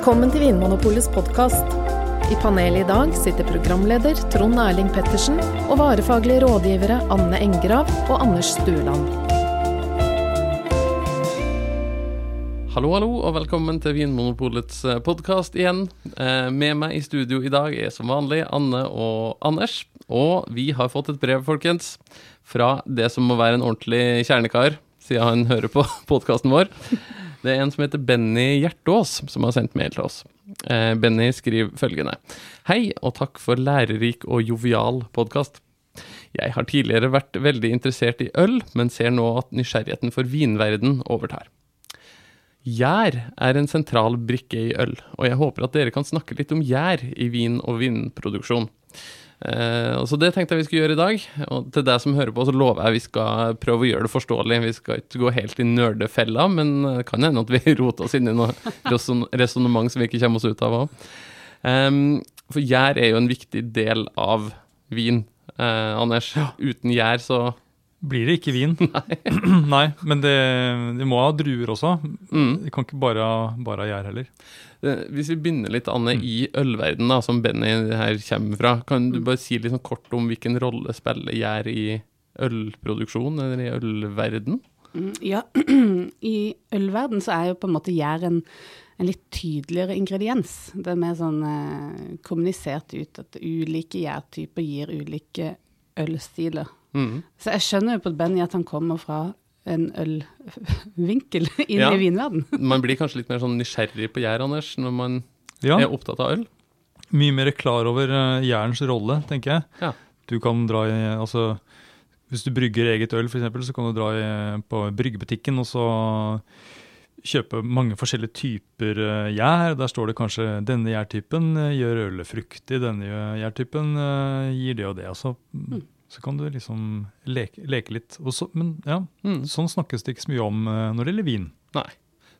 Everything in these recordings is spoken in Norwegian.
Velkommen til Vinmonopolets podkast. I panelet i dag sitter programleder Trond Erling Pettersen og varefaglige rådgivere Anne Engrav og Anders Stueland. Hallo, hallo, og velkommen til Vinmonopolets podkast igjen. Eh, Med meg i studio i dag er som vanlig Anne og Anders. Og vi har fått et brev, folkens, fra det som må være en ordentlig kjernekar, siden han hører på podkasten vår. Det er en som heter Benny Hjertås, som har sendt mail til oss. Eh, Benny skriver følgende. Hei, og takk for lærerik og jovial podkast. Jeg har tidligere vært veldig interessert i øl, men ser nå at nysgjerrigheten for vinverden overtar. Gjær er en sentral brikke i øl, og jeg håper at dere kan snakke litt om gjær i vin og vinproduksjon. Eh, så det tenkte jeg vi skulle gjøre i dag. Og til deg som hører på, så lover jeg vi skal prøve å gjøre det forståelig. Vi skal ikke gå helt i nerdefella, men det kan hende at vi roter oss inn i noe reson resonnement som vi ikke kommer oss ut av òg. for gjær er jo en viktig del av vin, eh, Anders. Uten gjær så Blir det ikke vin? Nei. Nei men det, de må ha druer også. Mm. De kan ikke bare, ha gjær heller. Eh, Hvis vi begynner litt, Anne, i ølverden som Benny her kommer fra, kan du bare si litt sånn kort om hvilken rolle spiller gjær i ølproduksjon, eller i ølverden? Mm, Ja, i ølverden så er jo på en måte gjær en, en litt tydeligere ingrediens. Det er mer sånn eh, kommunisert ut at ulike gjærtyper gir ulike ølstiler. Mm. Så jeg skjønner jo på Benny at han kommer fra en ølvinkel inn Ja. i vinverden. Man blir kanskje litt mer sånn nysgjerrig på gjær, Anders, når man Ja, er opptatt av øl? Mye mer klar over uh, jærens rolle, tenker jeg. Ja. Du kan dra i Altså, hvis du brygger eget øl, f.eks., så kan du dra i, på bryggebutikken og så kjøpe mange forskjellige typer eh, gjær. Der står det kanskje 'denne gjærtypen eh, gjør ølet fruktig', 'denne gjærtypen eh, gir det og det'. altså. så, Mm. Så kan du liksom leke, leke litt. Så, men ja, Mm. sånn snakkes det ikke så mye om eh, når det gjelder vin. Nei.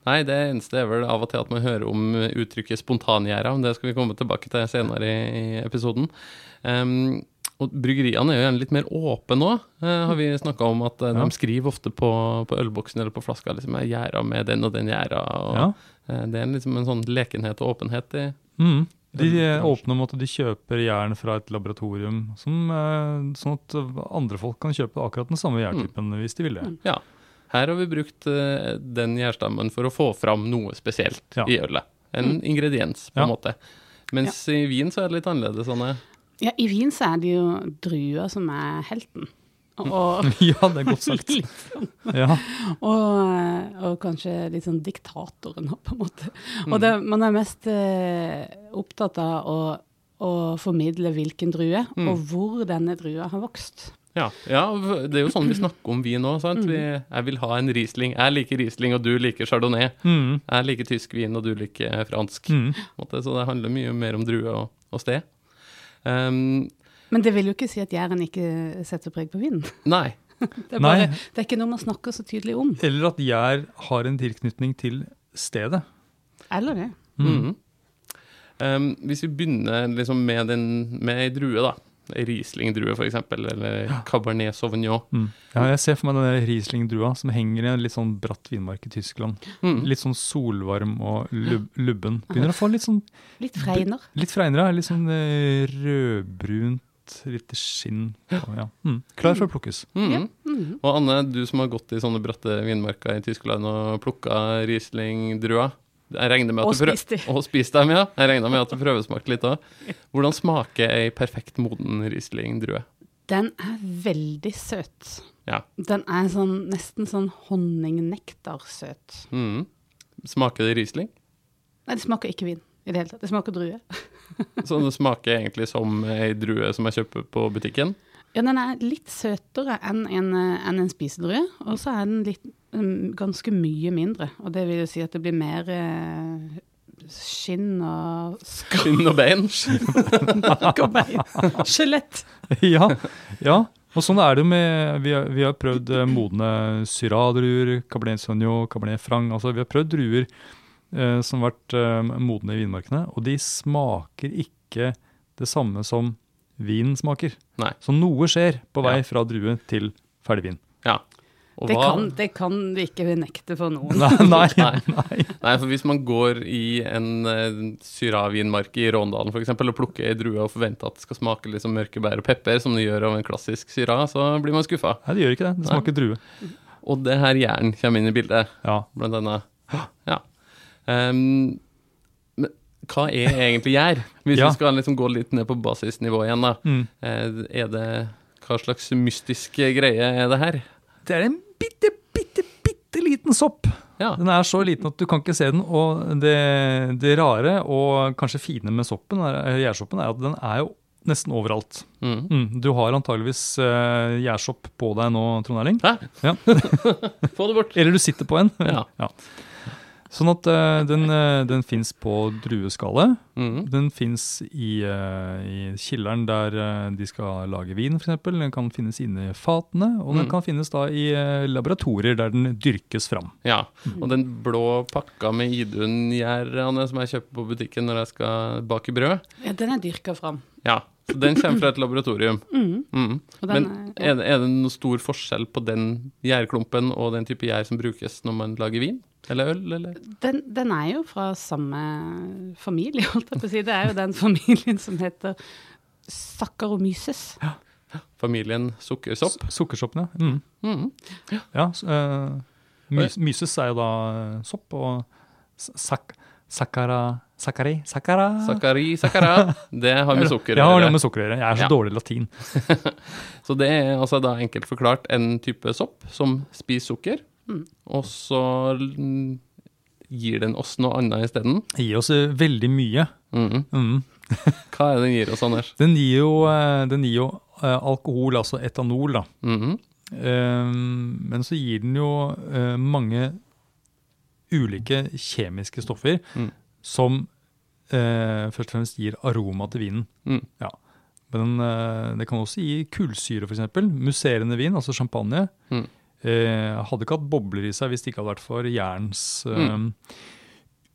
Nei, det eneste er vel av og til at man hører om uttrykket spontangjerda. Det skal vi komme tilbake til senere i, i episoden. Um, og Bryggeriene er jo gjerne litt mer åpne nå, uh, har vi snakka om. At uh, Ja. de skriver ofte på, på ølboksen eller på flaska liksom, er gjæra med den og den gjæra. Og, Ja. uh, det er liksom en sånn lekenhet og åpenhet i Mm. De åpner om at de kjøper jern fra et laboratorium, som, eh, sånn at andre folk kan kjøpe akkurat den samme jerntypen hvis de vil det. Ja. Her har vi brukt eh, den gjærstammen for å få fram noe spesielt Ja. i ølet. En ingrediens, på Ja. en måte. Mens i vin så er det litt annerledes. Anne. Ja, I vin så er det jo druer som er helten. Og, Ja, det er godt sagt. liksom, Ja, og, og kanskje litt sånn diktatoren, på en måte. Og det, man er mest eh, opptatt av å, å formidle hvilken drue, og hvor denne drua har vokst. Ja, ja, det er jo sånn vi snakker om vin òg. Jeg vil ha en Riesling. Jeg liker Riesling, og du liker Chardonnay. mm. Jeg liker tysk vin, og du liker fransk. Mm. måte. Så det handler mye mer om drue og, og sted. Um, Men det vil jo ikke si at Jæren ikke setter preg på vinden. nei. Det er, Nei. bare, det er ikke noe man snakker så tydelig om. Eller at gjær har en tilknytning til stedet. Eller det. Mhm. Um, hvis vi begynner liksom med, den, med ei drue, da. Riesling-drue, f.eks., eller Cabernet Sauvignon. Mm. Ja, jeg ser for meg den Riesling-drua som henger i en litt sånn bratt vinmark i Tyskland. Mm. Litt sånn solvarm og lub lubben. Begynner å få litt sånn Litt fregner. litt freinere, litt sånn eh, rødbrunt, litt skinn. Og, ja. mm. Klar for å plukkes. Mm. Ja. Mm. Og Anne, du som har gått i sånne bratte vinmarker i Tyskland og plukka Riesling-druer. Jeg regner med at Og du spist de. Og spist dem, ja. Jeg regner med at du prøvesmakte litt òg. Hvordan smaker ei perfekt moden Riesling-drue? Den er veldig søt. Ja. Den er sånn, nesten sånn honningnektarsøt. Mm. Smaker det Riesling? Nei, det smaker ikke vin i det hele tatt. Det smaker drue. Så det smaker egentlig som ei drue som jeg kjøper på butikken? Ja, den er litt søtere enn en, enn en spisedrue, og så er den litt, mm, ganske mye mindre. Og det vil jo si at det blir mer eh, skinn og Skinn og bein? skalk og bein. Skjelett. ja, ja. Og sånn er det jo med Vi har, vi har prøvd eh, modne Syrah-druer, Cabernet Sauvignon, Cabernet Franc. Altså, vi har prøvd druer eh, som har vært eh, modne i vinmarkene, og de smaker ikke det samme som vinen smaker. Nei. Så noe skjer på vei Ja. fra drue til ferdig vin. Ja. Og Det hva- kan, det kan vi ikke nekte for noen. Nei, nei, Nei. nei. For hvis man går i en uh, syravinmark i Råndalen f.eks. og plukker ei drue og forventer at det skal smake litt som mørke bær og pepper, som det gjør av en klassisk syra, så blir man skuffa. Nei, det gjør ikke det. Det smaker drue. Og det her jern kommer inn i bildet, Ja. blant annet. Ja. Ehm, men hva er egentlig gjær? Hvis Ja. vi skal liksom gå litt ned på basisnivå igjen, da. Mm. Eh, Er det Hva slags mystisk greie er det her? Det er en bitte, bitte, bitte liten sopp. Ja. Den er så liten at du kan ikke se den. Og det, det rare og kanskje fine med soppen, eh, gjærsoppen, er at den er jo nesten overalt. Mm. Mm. Du har antageligvis uh, gjærsopp på deg nå, Trond Erling. Hæ? Ja. Få det bort. Eller du sitter på en. Ja. Sånn at uh, den, uh, den fins på drueskallet. Mm. Den fins i, uh, i kilderen der uh, de skal lage vin, f.eks. Den kan finnes inne i fatene, og den Mm. kan finnes da i laboratorier der den dyrkes fram. Ja. Og den blå pakka med Idun-gjær som jeg kjøper på butikken når jeg skal bake brød, Ja, den er dyrka fram. ja. Så den kommer fra et laboratorium. Mm. Mm. Og Men den er det, er det noe stor forskjell på den gjærklumpen og den type gjær som brukes når man lager vin? Eller øl, eller? Den, den er jo fra samme familie, holdt jeg på å si. Det er jo den familien som heter Saccharomyces. Familien sukkersopp? S- Sukkersoppen, ja. Mm. Mm. ja ja uh, my myses er jo da eh, sopp, og sak, sakkari, sakkara Sakkari, sakkara. Det har med sukker Ja, å gjøre. med sukker å gjøre. Jeg er så Ja. dårlig i latin. Så det er altså da enkelt forklart en type sopp som spiser sukker, Mm. og så gir den oss noe annet isteden. Gir oss veldig mye. Mm. Mm. Hva er det den gir oss, Anders? Den gir jo, eh, den gir jo eh, alkohol, altså etanol, da. Mm. Eh, Men så gir den jo mange ulike kjemiske stoffer Mm. som eh, først og fremst gir aroma til vinen. Mm. Ja. Men eh, det kan også gi kullsyre, f.eks. Musserende vin, altså champagne. Mm. Eh, hadde ikke hatt bobler i seg hvis det ikke hadde vært for jerns eh, Mm.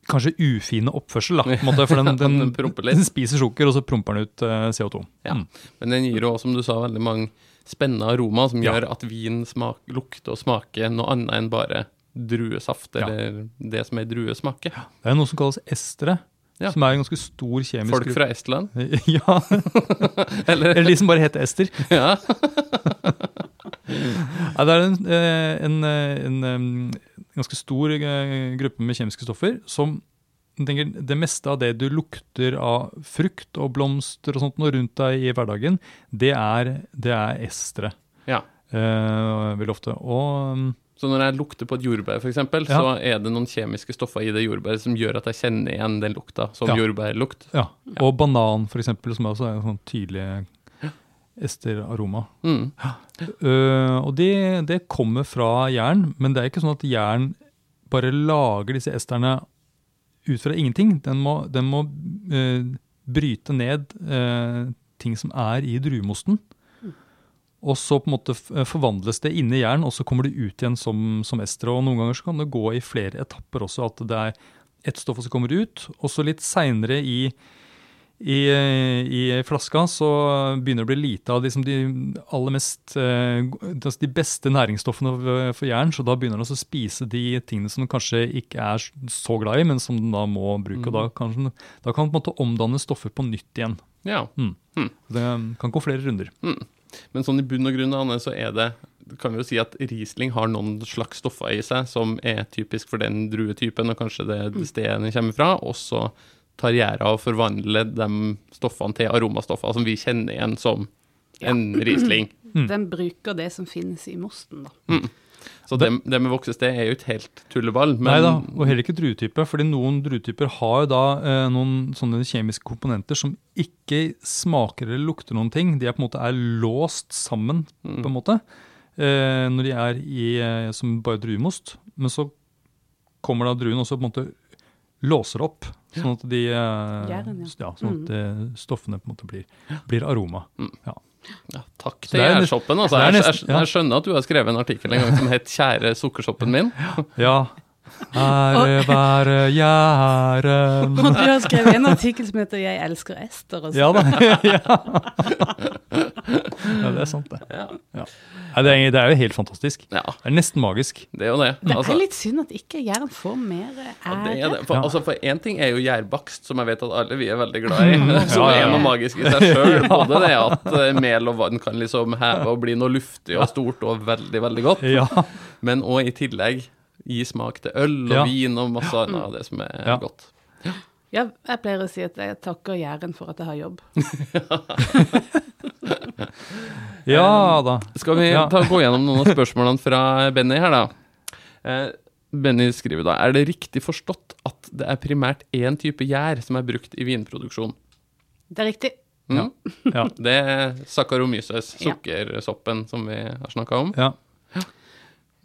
Kanskje ufine oppførsel, da. Måte, for den, den, Den den spiser sukker, og så promper den ut eh, CO2. Ja. Mm. Men den gir jo, som du sa, veldig mange spennende aroma som Ja. gjør at vin smak, lukter og smaker noe annet enn bare druesaft, Ja. eller det som er druesmake. Det er noe som kalles estere, Ja. som er en ganske stor kjemisk Folk fra Estland? Ja, Eller eller de som bare heter Ester. Ja. Ja, det er en, en, en, eh, en, eh, ganske stor eh, gruppe med kjemiske stoffer som tenker, Det meste av det du lukter av frukt og blomster og sånt noe rundt deg i hverdagen, det er, det er estere. ja. Eh, veldig ofte. Og mm, Så når jeg lukter på et jordbær, f.eks., Ja. så er det noen kjemiske stoffer i det jordbæret som gjør at jeg kjenner igjen den lukta som Ja. jordbærlukt. ja, og banan, for eksempel, som også er en sånn tydelig esteraroma. Mm. Uh, og det, det kommer fra jern, men det er ikke sånn at jern bare lager disse esterne ut fra ingenting. Den må, den må uh, bryte ned uh, ting som er i druemosten. Og så på en måte forvandles det inni jern, og så kommer det ut igjen som, som ester. Og noen ganger så kan det gå i flere etapper også, at det er ett stoff som kommer ut, og så litt seinere i i, i flaska så begynner det å bli lite av liksom de aller mest eh, altså de beste næringsstoffene for- jern, så da begynner den å spise de tingene som den kanskje ikke er så glad i, men som den da må bruke. og Da kan, den, da kan den på en måte omdanne stoffer på nytt igjen. Ja. Det kan gå flere runder. Men sånn i bunn og grunn, Anne, så er det kan vi jo si at Riesling har noen slags stoffer i seg som er typisk for den druetypen, og kanskje det Mm. stedet den kommer fra. Og så tar gjæra og forvandler de stoffene til aromastoffer som vi kjenner igjen som en Riesling. Mm. Den bruker det som finnes i mosten, da. Så det, det med voksested er jo ikke helt tulleball. Men Nei da, og heller ikke druetype, fordi noen druetyper har jo da eh, noen sånne kjemiske komponenter som ikke smaker eller lukter noen ting. De er på en måte er låst sammen, Mm. på en måte, eh, når de er i, eh, som bare druemost. Men så kommer da druen også på en måte låser opp, sånn at de eh, Gjæren, ja. ja, sånn at eh, stoffene på en måte blir, blir aroma. Ja. ja, takk til det er gjærsoppen. Altså. Jeg, jeg, jeg skjønner at du har skrevet en artikkel en gang som het 'Kjære sukkersoppen min'. ja. Ære være gjæren Og du har skrevet en artikkel som heter 'Jeg elsker Ester'. Ja da. ja. Ja, det er sant, det. Ja. Ja. det, er, det er jo helt fantastisk. Det er nesten magisk. det er jo det. Det Altså, er litt synd at ikke Jæren får mer ære. ja, det er det. For, Ja. altså, for én ting er jo gjærbakst, som jeg vet at alle vi er veldig glad i. Som Ja, ja, er noe magisk i seg sjøl. Både det at eh, mel og vann kan liksom heve og bli noe luftig og stort og veldig, veldig godt, Ja, men òg i tillegg gi smak til øl og Ja. vin og masse annet av det som er Ja. godt. Ja, jeg pleier å si at jeg takker Jæren for at jeg har jobb. ja da. Skal vi ta, gå gjennom noen av spørsmålene fra Benny her, da? Eh, Benny skriver da Er det riktig forstått at det er primært én type gjær som er brukt i vinproduksjon? Det er riktig. Mm? Ja. Det er Saccharomyces, sukkersoppen som vi har snakka om. Ja.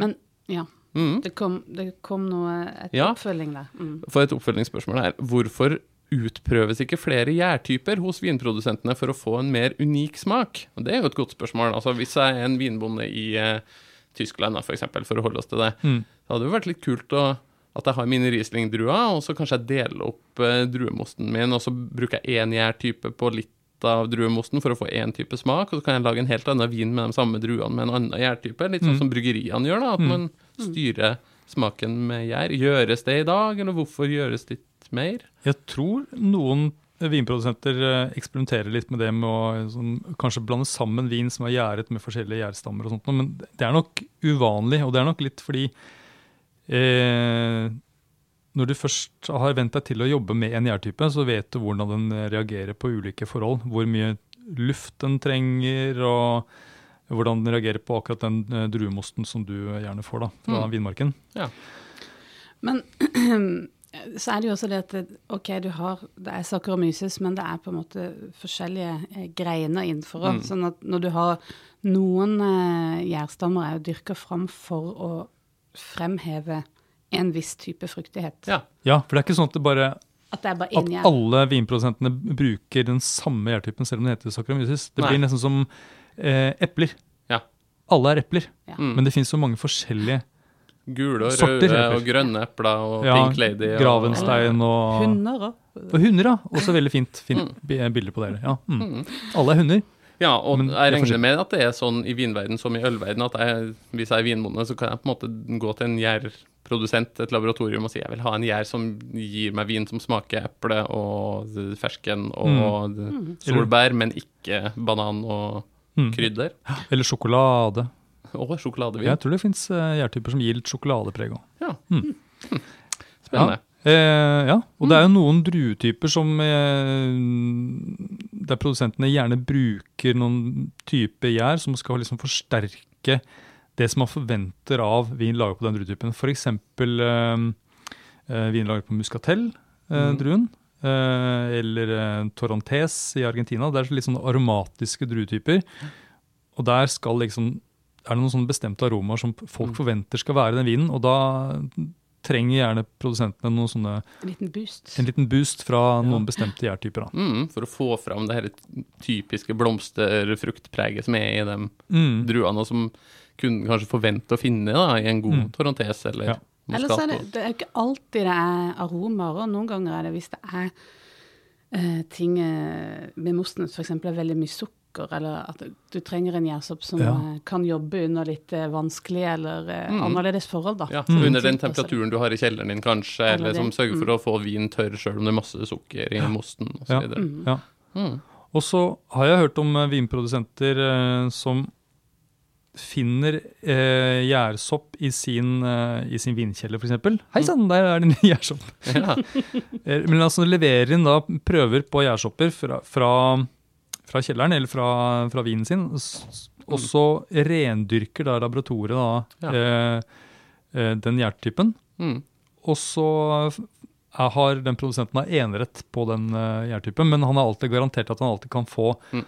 Men ja, Mm. det kom, det kom noe et Ja. oppfølging der. Mm. For et oppfølgingsspørsmål her. Hvorfor utprøves ikke flere gjærtyper hos vinprodusentene for å få en mer unik smak? Og Det er jo et godt spørsmål. Altså, hvis jeg er en vinbonde i eh, Tyskland, da, for eksempel, for å holde oss til det, Mm. så hadde det jo vært litt kult å, at jeg har mine Riesling-druer, og så kanskje jeg deler opp eh, druemosten min, og så bruker jeg én gjærtype på litt av druemosten for å få én type smak, og så kan jeg lage en helt annen vin med de samme druene med en annen gjærtype. Litt sånn Mm. som bryggeriene gjør, da, at Mm. man styrer smaken med gjær. Gjøres det i dag, eller hvorfor gjøres det litt mer? Jeg tror noen vinprodusenter eh, eksperimenterer litt med det med å sånn, kanskje blande sammen vin som er gjæret med forskjellige gjærstammer og sånt, men det er nok uvanlig, og det er nok litt fordi eh, når du først har vent deg til å jobbe med en gjærtype, så vet du hvordan den reagerer på ulike forhold. Hvor mye luft den trenger, og hvordan den reagerer på akkurat den eh, druemosten som du gjerne får da, fra Mm. vinmarken. Men så er det jo også det at OK, du har Det er Saccharomyces, men det er på en måte forskjellige eh, greiner innenfor. Mm. Sånn at når du har Noen eh, gjærstammer er jo dyrka fram for å fremheve en viss type fruktighet. Ja. Ja, for det er ikke sånn at det bare At det er bare at gjær. alle vinprodusentene bruker den samme gjærtypen, selv om den heter Saccharomyces. Det Nei. blir nesten som eh, epler. Ja. Alle er epler, Ja. Mm. men det finnes så mange forskjellige Gule og Sorter røde epler. og grønne epler og ja, Pink Lady. Og, Gravenstein og, Hunder òg. og hunder. ja. Også veldig fint, fint Mm. bilde på dere. Ja. Mm. Mm. Alle er hunder. Ja, og Men jeg er regner med at det er sånn i vinverden som i ølverden at jeg, hvis jeg er vinbonde, så kan jeg på en måte gå til en gjærprodusent, et laboratorium, og si jeg vil ha en gjær som gir meg vin som smaker eple og fersken og Mm. solbær, men ikke banan og Mm. krydder. Eller sjokolade. Og sjokoladevin. Jeg tror det fins gjærtyper som gir litt sjokoladepreg òg. Ja. Mm. Spennende. Eh, ja, og det er jo noen druetyper som eh, Der produsentene gjerne bruker noen type gjær som skal liksom forsterke det som man forventer av vin laget på den druetypen. F.eks. Eh, eh, vin laget på muscatell-druen. Eh, eller eh, Torrontés i Argentina. Det er litt sånne aromatiske druetyper. Og der skal liksom er det noen sånne bestemte aromaer som folk Mm. forventer skal være i den vinen. Og da trenger gjerne produsentene noen sånne, En liten boost. en liten boost fra noen bestemte gjærtyper. Mm, for å få fram det her typiske blomsterfruktpreget som er i de Mm. druene, og som kunden kanskje forvente å finne da, i en god Mm. Torrontés eller Ja. Ellers er det, det er jo ikke alltid det er aromaer, og noen ganger er det hvis det er uh, ting eh, med mosten f.eks. er veldig mye sukker, eller at du trenger en gjærsopp som Ja. eh, kan jobbe under litt vanskelige eller Mm. annerledes forhold, da. Ja, Mm. Under den temperaturen du har i kjelleren din, kanskje, Eller eller som sørger for Mm. å få vin tørr sjøl om det er masse sukker i mosten osv. Mm. Ja. Mm. Og så har jeg hørt om vinprodusenter som finner eh, gjærsopp i sin, eh, i sin vinkjeller, f.eks. Hei sann, der er det en gjærsopp! Ja. Eh, Men altså leverer inn da prøver på gjærsopper fra, fra, fra kjelleren eller fra, fra vinen sin, og så rendyrker da laboratoriet da, ja. eh, den gjærtypen. Mm. Og så har den produsenten har enerett på den uh, gjærtypen, men han har alltid garantert at han alltid kan få Mm.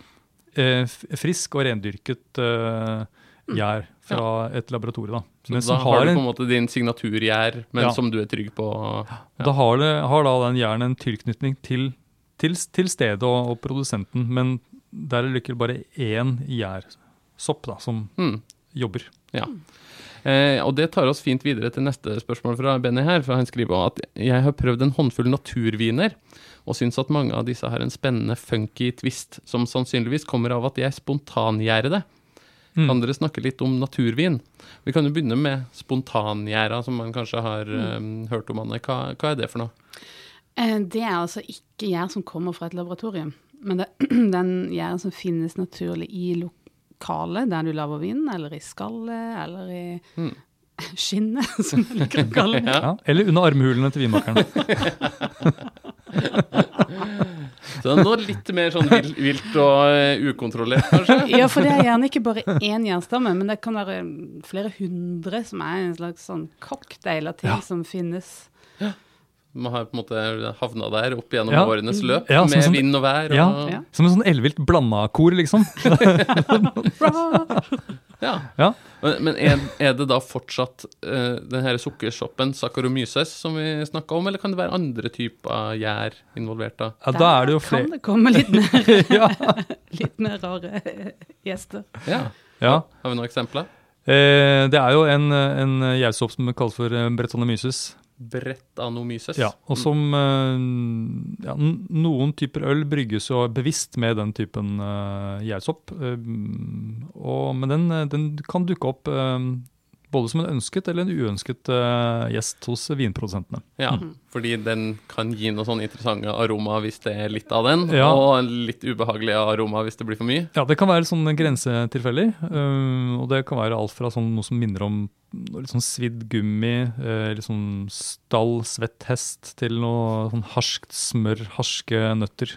eh, frisk og rendyrket eh, gjær fra et laboratorium. Da. Så Men da har du en- på en måte din signaturgjær, men Ja. som du er trygg på. Ja. Da har, det, har da den gjæren en tilknytning til, til, til stedet og, og produsenten, men der er det likevel bare én gjærsopp da, som Mm. jobber. Ja. Eh, og det tar oss fint videre til neste spørsmål fra Benny her, for han skriver at jeg har prøvd en håndfull naturviner, og syns at mange av disse har en spennende funky twist, som sannsynligvis kommer av at jeg spontangjærer det. Mm. Kan dere snakke litt om naturvin? Vi kan jo begynne med spontangjæra, som man kanskje har eh, hørt om, Anne. Hva, hva er det for noe? Eh, Det er altså ikke gjær som kommer fra et laboratorium, men det den gjæra som finnes naturlig i lokalet der du lager vin, eller i skallet, eller i Mm. skinnet, som jeg liker å kalle det. Ja. Eller under armhulene til vinmakeren. Så det er noe litt mer sånn vilt, vilt og eh, ukontrollert, kanskje? Ja, for det er gjerne ikke bare én jernstamme, men det kan være flere hundre som er en slags sånn cocktail av ting Ja. som finnes. Man har på en måte havna der opp gjennom Ja. årenes løp, Ja, med sånn, vind og vær. Og, Ja. Som en sånn ellevilt blanda kor, liksom. Ja. Ja. Men, men er, er det da fortsatt uh, den her sukkersoppen Saccharomyces som vi snakka om, eller kan det være andre typer gjær involvert da? Ja, da er det jo kan det komme litt mer, litt mer rare gjester. Ja. ja. Har vi noen eksempler? Eh, det er jo en, en gjærsopp som kalles for eh, bretonomyces. Brettanomyces. Ja, og som eh, ja, Noen typer øl brygges jo bevisst med den typen uh, gjærsopp. Uh, men den, den kan dukke opp uh, både som en ønsket eller en uønsket uh, gjest hos vinprodusentene. Ja, fordi den kan gi noen sånn interessante aroma hvis det er litt av den, Ja. og litt ubehagelige aroma hvis det blir for mye. Ja, det kan være sånne grensetilfeller. eh, og det kan være alt fra sånn, noe som minner om litt sånn svidd gummi, eh, litt sånn stall, svett hest, til noe sånn harskt smør, harske nøtter.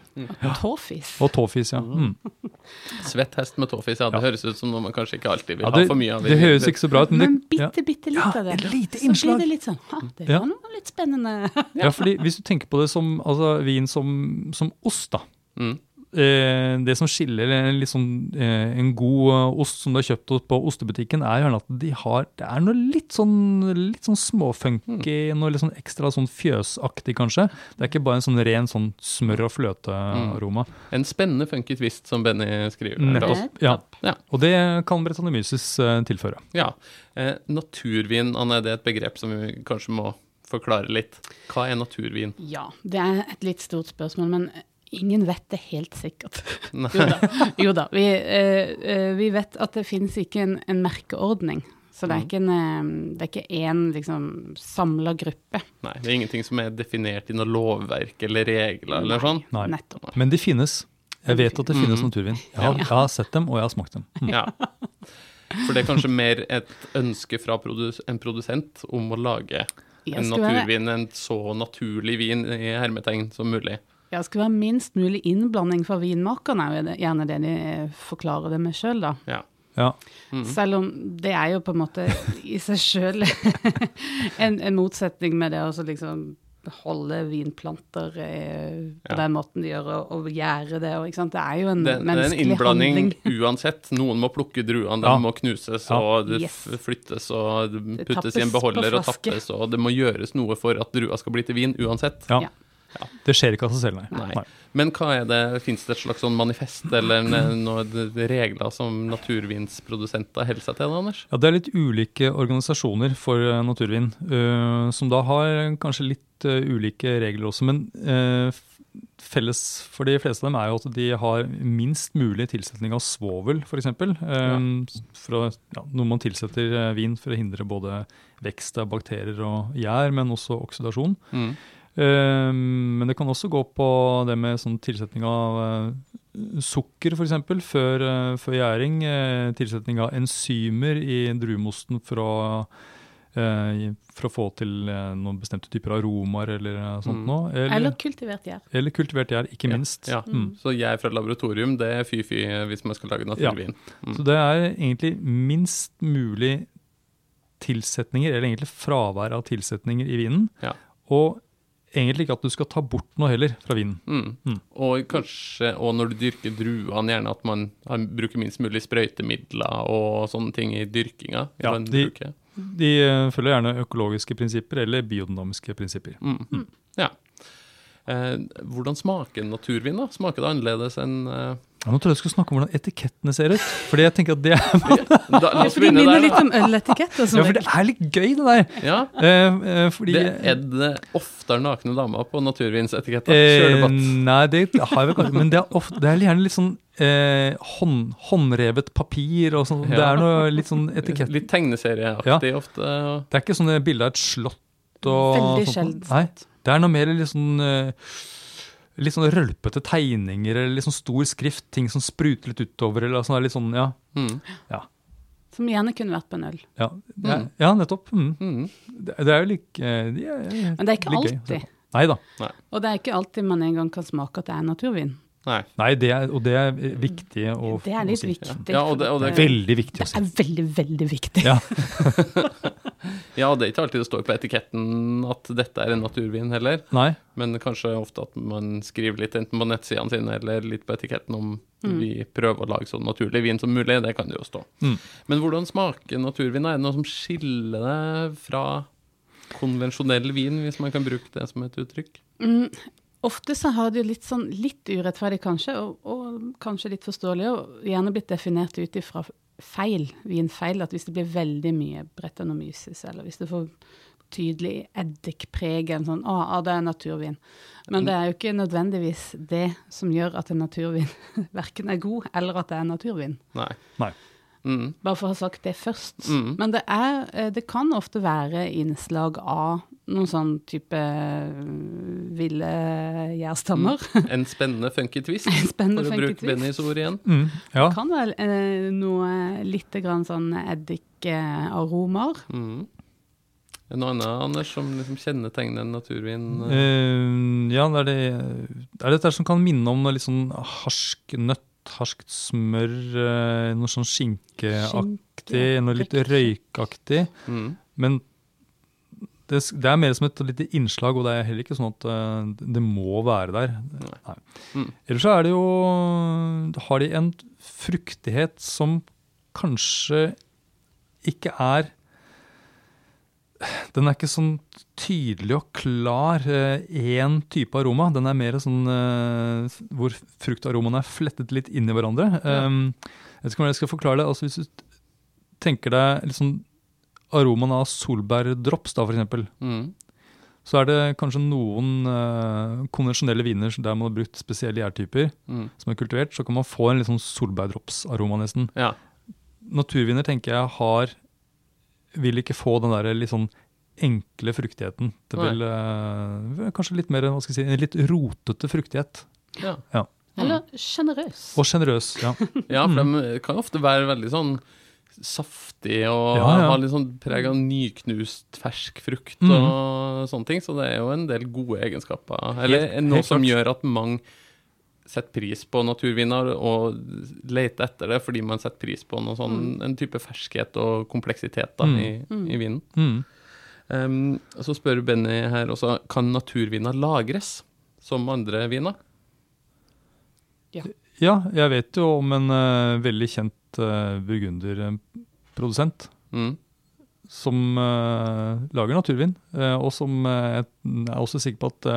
Tåfis. Og tåfis, ja. Mm. Svett hest med tåfis, ja, det Ja. høres ut som noe man kanskje ikke alltid vil Ja, det, ha for mye av. Det, det høres ikke så bra ut, men Men det, ja. bitte, bitte litt Ja, av det. Ja, et lite innslag. Så blir det litt sånn ha, det Ja. var noe litt spennende. Ja, fordi hvis du tenker på det som altså, vin som, som ost, da. Mm. Eh, det som skiller en, sånn, eh, en god eh, ost som du har kjøpt på ostebutikken, er gjerne at de har Det er noe litt sånn, litt sånn småfunky, Mm. noe litt sånn ekstra sånn fjøsaktig, kanskje. Det er ikke bare en sånn ren sånn smør- og fløtearoma. En spennende funky twist, som Benny skriver. Nettopp. Ja. Ja. Og det kan Bretanomyces eh, tilføre. Ja. Eh, naturvin, Anne, det er et begrep som vi kanskje må forklare litt. Hva er naturvin? Ja, det er et litt stort spørsmål, men ingen vet det helt sikkert. Jo da. Jo da. Vi, eh, eh, vi vet at det finnes ikke en, en merkeordning. Så det er ikke en, eh, det er ikke én liksom, samla gruppe. Nei, det er ingenting som er definert i noe lovverk eller regler eller sånn. Nei. Nettopp. Men de finnes. Jeg vet at det finnes mm. naturvin. Jeg har, jeg har sett dem, og jeg har smakt dem. Mm. Ja. For det er kanskje mer et ønske fra produs en produsent om å lage en være, naturvin, en så naturlig vin i hermetegn som mulig. Ja, det skal være minst mulig innblanding fra vinmakerne, er det- gjerne det de eh, forklarer det med sjøl, da. Ja. Ja. Mhm. Selv om det er jo på en måte i seg sjøl en, en motsetning med det å så liksom holde vinplanter eh, på Ja. den måten de gjør, og, og gjære det. Og, ikke sant? Det er jo en Det, det er en innblanding handling. uansett. Noen må plukke druene, de Ja. må knuses Ja. og det Yes. flyttes og Det puttes i en beholder og tappes, og det må gjøres noe for at drua skal bli til vin uansett. Ja. Ja. Det skjer ikke av seg selv, nei. Nei. Men hva er det, fins det et slags sånn manifest eller noen regler som naturvinsprodusenter holder seg til, da, Anders? Ja, Det er litt ulike organisasjoner for eh, naturvin, uh, som da har kanskje litt uh, ulike regler også. Men uh, felles for de fleste av dem er jo at de har minst mulig tilsetning av svovel, f.eks. For å- ja, noe man tilsetter eh, vin for å hindre både vekst av bakterier og gjær, men også oksidasjon. Mm. Eh, men det kan også gå på det med sånn tilsetning av eh, sukker, f.eks. Før, uh, før gjæring. eh, tilsetning av enzymer i druemosten for å, eh, for å få til eh, noen bestemte typer aromaer eller eh, sånt Mm. noe. Eller, Eller kultivert gjær. eller kultivert gjær, ikke Ja, minst. Ja. Mm. Så gjær fra laboratorium, det er fy-fy hvis man skal lage naturvin. Mm. Så det er egentlig minst mulig tilsetninger, eller egentlig fravær av tilsetninger i vinen. Ja. Og egentlig ikke at du skal ta bort noe heller fra vinen. Mm. Mm. Og kanskje, og når du dyrker druene, gjerne at man bruker minst mulig sprøytemidler og sånne ting i dyrkinga. Ja, de- De eh, følger gjerne økologiske prinsipper eller biodynamiske prinsipper. Mm. Ja. Eh, hvordan smaker naturvin, da? Smaker det annerledes enn eh, Ja, nå tror jeg du skulle snakke om hvordan etikettene ser ut. Fordi jeg tenker at det er, Da, la oss For de begynne minner der, litt da. om øletikett. som ja, for det er litt gøy, det der. Ja, Eh, eh, fordi det er det oftere nakne damer på naturvinsetiketter. eh, Nei, det har jeg vel kanskje. Men det er, ofte, det er gjerne litt sånn eh, hånd, håndrevet papir og sånn. Det er noe litt sånn etikett. Litt tegneserieaktig ofte. og- Det er ikke sånne bilder av et slott og Veldig sånt. sjeldent. Nei, det er noe mer litt sånn eh, Litt sånn rølpete tegninger eller litt sånn stor skrift. Ting som spruter litt utover. eller sånn, litt sånn, ja. Mm. Som gjerne kunne vært på en øl. Ja, det Mm. ja nettopp. Mm. Mm. Det, det er jo like eh, de er, Men det er ikke se alltid. Nei da. Og det er ikke alltid man en gang kan smake at det er naturvin. Nei. Nei, det er, og det er viktig å, Det er litt si. viktig. Ja, og det- og det- Veldig viktig å si. Det er veldig, veldig viktig. Ja. Ja, det er ikke alltid det står på etiketten at dette er en naturvin heller. Nei. Men kanskje ofte at man skriver litt enten på nettsidene sine eller litt på etiketten om Mm. vi prøver å lage så naturlig vin som mulig. Det kan det jo stå. Mm. Men hvordan smaker naturvin? Er det noe som skiller det fra konvensjonell vin, hvis man kan bruke det som et uttrykk? Mm, ofte så har det jo litt sånn litt urettferdig kanskje, og, og kanskje litt forståelig, og gjerne blitt definert ut ifra feil, vinfeil. At hvis det blir veldig mye bretanomyces, eller hvis det får tydelig eddikpreg, en sånn å, ah, det er naturvin. Men det er jo ikke nødvendigvis det som gjør at en naturvin verken er god, eller at det er naturvin. Nei. Nei. Mm. Bare for å ha sagt det først. Mm. Men det, er, eh, det kan ofte være innslag av noen sånn type eh, ville gjærstammer. En spennende funky twist, En spennende for å bruke twist. Bennys ord igjen. Mm. Ja. Kan være eh, noe litt grann sånn eddikaromer. Mm. En annen, Anders, som liksom kjennetegner en naturvin? eh, Eh, ja, det er det Det er dette som kan minne om litt sånn harsk nøtt, harskt smør, eh, noe sånn skinkeaktig, noe litt røykaktig. Mm. Men det, det er mer som et lite innslag, og det er heller ikke sånn at eh, det må være der. Nei. Mm. Ellers så er det jo Har de en fruktighet som kanskje ikke er Den er ikke sånn tydelig og klar én type aroma. Den er mer sånn eh, hvor fruktaromaene er flettet litt inn i hverandre. Ja. Um, jeg vet ikke hvordan jeg skal forklare det. Altså Hvis du tenker deg sånn aromaen av solbærdrops, da, eksempel, Mm. så er det kanskje noen eh, konvensjonelle viner der man har brukt spesielle gjærtyper Mm. som er kultivert, så kan man få en litt sånn solbærdropsaroma nesten. Ja. Naturviner tenker jeg har vil ikke få den der litt sånn enkle fruktigheten. Det vil uh, kanskje litt mer, hva skal jeg si, en litt rotete fruktighet. ja. Eller sjenerøs. Og sjenerøs, ja. Ja, for de kan ofte være veldig sånn saftig og Ja, ja. ha litt sånn preg av nyknust fersk frukt og og sånne ting. Så det er jo en del gode egenskaper. Eller Helt- noe helt som klart. gjør at mange setter pris på naturviner og leter etter det fordi man setter pris på noe sånn, en type ferskhet og kompleksitet da, Mm. i, Mm. i vinen. Mm. Um, så spør Benny her også kan naturviner lagres som andre viner. Ja, ja jeg vet jo om en uh, veldig kjent uh, burgunderprodusent Mm. Som uh, lager naturvin, uh, og som uh, jeg er også sikker på at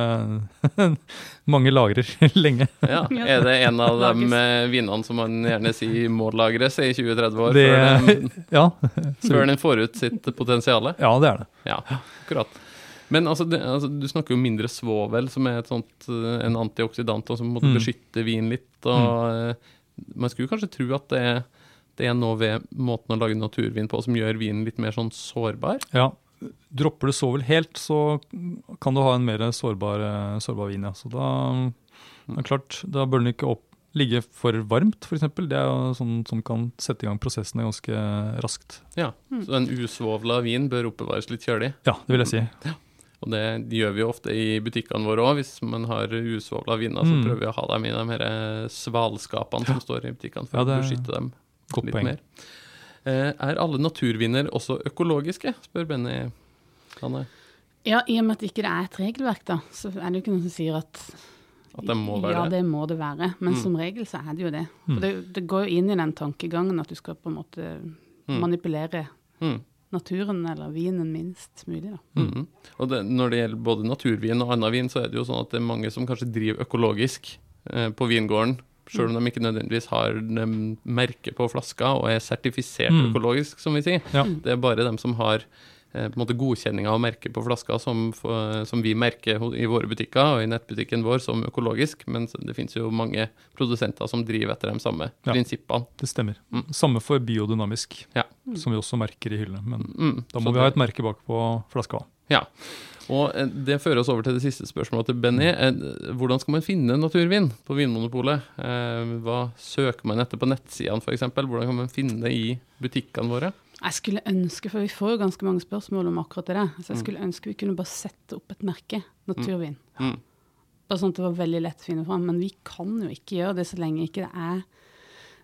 mange lagrer lenge. Ja. Er det en av de vinene som man gjerne sier må lagres i 20-30 år, Det, før, den, ja, før den får ut sitt potensial? ja, det er det. Ja, akkurat. Men altså, det, altså, du snakker jo mindre svovel, som er et sånt, en antioksidant og som måtte Mm. beskytte vin litt. Og, mm. Man skulle kanskje tro at det, er- det er noe ved måten å lage naturvin på som gjør vinen litt mer sånn sårbar. Ja, Dropper du sovel helt, så kan du ha en mer sårbar, eh, sårbar vin. Ja. Så da, det er klart, da bør den ikke opp, ligge for varmt, f.eks. Det er jo sånn som kan sette i gang prosessene ganske raskt. Ja, Så en usvovla vin bør oppbevares litt kjølig. Ja, det vil jeg si. Og det gjør vi jo ofte i butikkene våre òg. Hvis man har usvovla viner, så Mm. prøver vi å ha dem i de her svalskapene som står i butikkene, for Ja, det- å beskytte dem Godt litt poeng. mer. Eh, er alle naturviner også økologiske, spør Benny. Hanne. Ja, i og med at ikke det er et regelverk, da, så er det jo ikke noe som sier at At det må være ja, det? det må det være. Men Mm. som regel så er det jo det. Mm. For det, det går jo inn i den tankegangen at du skal på en måte Mm. manipulere Mm. naturen eller vinen minst mulig, da. Mm. Og det, når det gjelder både naturvin og annen vin, så er det jo sånn at det er mange som kanskje driver økologisk eh, på vingården. Selv om de ikke nødvendigvis har merke på flaska og er sertifisert Mm. økologisk, som vi sier. Det er bare dem som har på en måte godkjenninga og merke på flaska som, som vi merker i våre butikker og i nettbutikken vår som økologisk, men det finnes jo mange produsenter som driver etter de samme Ja. prinsippene. Det stemmer. Mm. Samme for biodynamisk, Ja. som vi også merker i hyllene. Men Mm, da må vi ha et merke bak på flaska. Ja. Og eh, det fører oss over til det siste spørsmålet til Benny. Eh, Hvordan skal man finne naturvin på Vinmonopolet? Eh, Hva søker man etter på nettsidene f.eks.? Hvordan kan man finne det i butikkene våre? Jeg skulle ønske, for vi får jo ganske mange spørsmål om akkurat det så jeg Mm. skulle ønske vi kunne bare sette opp et merke, naturvin. Mm. Bare sånn at det var veldig lett å finne fram. Men vi kan jo ikke gjøre det så lenge ikke det er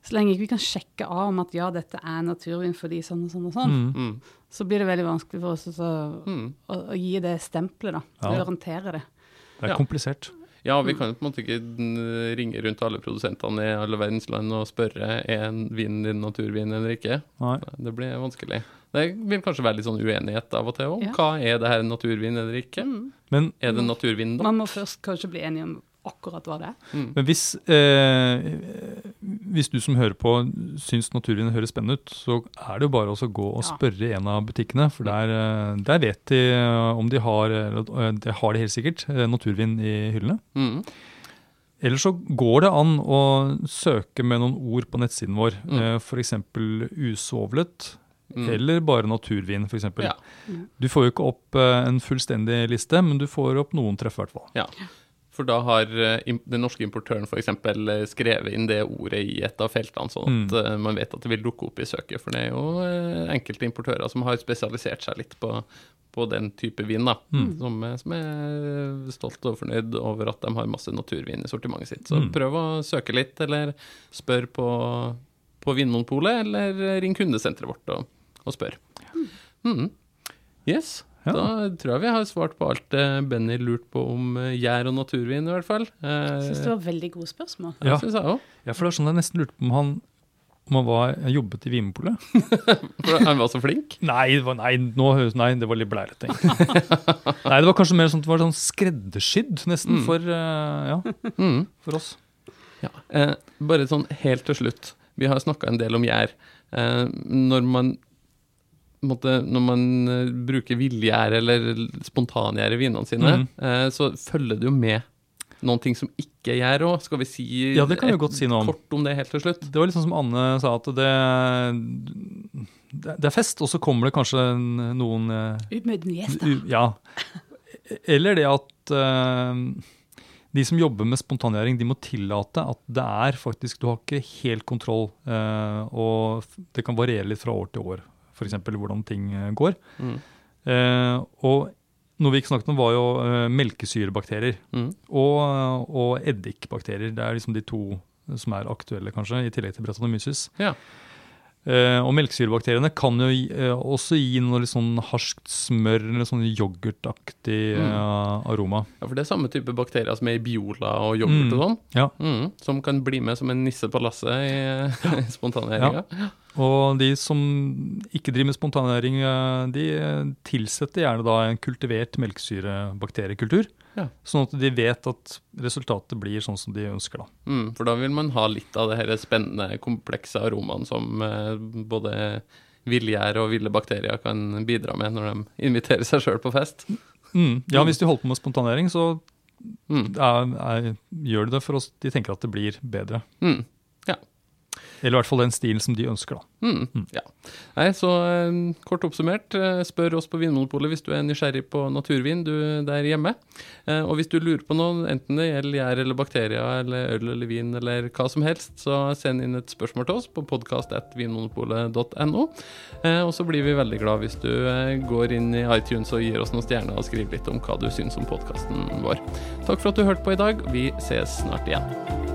Så lenge ikke vi kan sjekke av om at ja, dette er naturvin fordi sånn og sånn og sånn, Mm. Mm. så blir det veldig vanskelig for oss å, Mm. å, å gi det stempelet, da. Ja. Garantere det. Det er Ja. komplisert. Ja, vi kan jo på en måte ikke mm, ringe rundt alle produsentene i alle verdens land og spørre er vinen din naturvin eller ikke. Nei. Det blir vanskelig. Det vil kanskje være litt sånn uenighet av og til om Ja. hva er det her naturvin eller ikke. Mm. Men, Er det naturvin, da? Man må først kanskje bli enige om akkurat hva det er. Mm. men hvis, eh, hvis du som hører på syns naturvin høres spennende ut, så er det jo bare å gå og Ja. spørre en av butikkene. For der, eh, der vet de eh, om de har eller, eh, Det har de helt sikkert, naturvin i hyllene. Mm. Eller så går det an å søke med noen ord på nettsiden vår. Mm. F.eks. usovlet, Mm. eller bare naturvin, f.eks. Ja. Du får jo ikke opp en fullstendig liste, men du får opp noen treff, i hvert fall. Ja. For da har eh, den norske importøren f.eks. skrevet inn det ordet i et av feltene, sånn at mm. man vet at det vil dukke opp i søket. For det er jo eh, enkelte importører som har spesialisert seg litt på, på den type vin, da. Mm. Som, er- som er stolt og fornøyd over at de har masse naturvin i sortimentet sitt. Så Mm. prøv å søke litt, eller spør på, på Vinmonopolet, eller ring kundesenteret vårt og, og spør. Mm. Yes. Ja. Da tror jeg vi har svart på alt det Benny lurte på om eh, gjær og naturvin, i hvert fall. Jeg Eh, syns det var veldig gode spørsmål. ja. jeg synes jeg også. Ja, for det er sånn jeg nesten lurte på om han, om han var, jobbet i Vinmonopolet. For han var så flink. Nei, det var, nei, nå nei, det var litt blærete. egentlig. nei, det var kanskje mer sånn at det var sånn skreddersydd, nesten, Mm. for, eh, ja, Mm. for oss. Ja. Eh, bare sånn helt til slutt. Vi har snakka en del om gjær. Eh, når man måte, når man eh, bruker villgjær eller spontangjær i vinene sine, mm. eh, så følger det jo med noen ting som ikke er gjær òg. Skal vi si Ja, det kan vi godt si noe om. kort om det helt til slutt? Det var litt sånn som Anne sa, at det, det, er fest, og så kommer det kanskje noen eh, gjester. Ja. Eller det at de som jobber med spontangjæring, de må tillate at det er faktisk Du har ikke helt kontroll, eh, og det kan variere litt fra år til år, f.eks. hvordan ting eh, går. Mm. Eh, og noe vi ikke snakket om, var jo eh, melkesyrebakterier Mm. og, og eddikbakterier. Det er liksom de to som er aktuelle, kanskje, i tillegg til Brettanomyces. Ja. Eh, og melkesyrebakteriene kan jo eh, også gi noe litt sånn harskt smør eller sånn yoghurtaktig Mm. eh, aroma. ja, for det er samme type bakterier som er i Biola og yoghurt Mm. og sånn. Ja. Mm. Som kan bli med som en nisse på lasset i, i spontangjæringa. Og de som ikke driver med spontanernæring, eh, de tilsetter gjerne da en kultivert melkesyrebakteriekultur. Ja. Sånn at de vet at resultatet blir sånn som de ønsker. da. Mm, for da vil man ha litt av det her spennende, komplekse aromaen som eh, både villgjær og ville bakterier kan bidra med når de inviterer seg sjøl på fest. Mm. Ja, hvis de holder på med spontanering, så Mm, er, er, gjør de det for oss. De tenker at det blir bedre. mm, Eller i hvert fall den stilen som de ønsker. da. mm, ja. Nei, så um, kort oppsummert, eh, spør oss på Vinmonopolet hvis du er nysgjerrig på naturvin du der hjemme. Uh, og hvis du lurer på noe, enten det gjelder gjær eller bakterier eller øl eller vin eller hva som helst, så send inn et spørsmål til oss på podkast.vinmonopolet.no. Uh, og så blir vi veldig glad hvis du uh, går inn i iTunes og gir oss noen stjerner og skriver litt om hva du syns om podkasten vår. Takk for at du hørte på i dag. Vi ses snart igjen.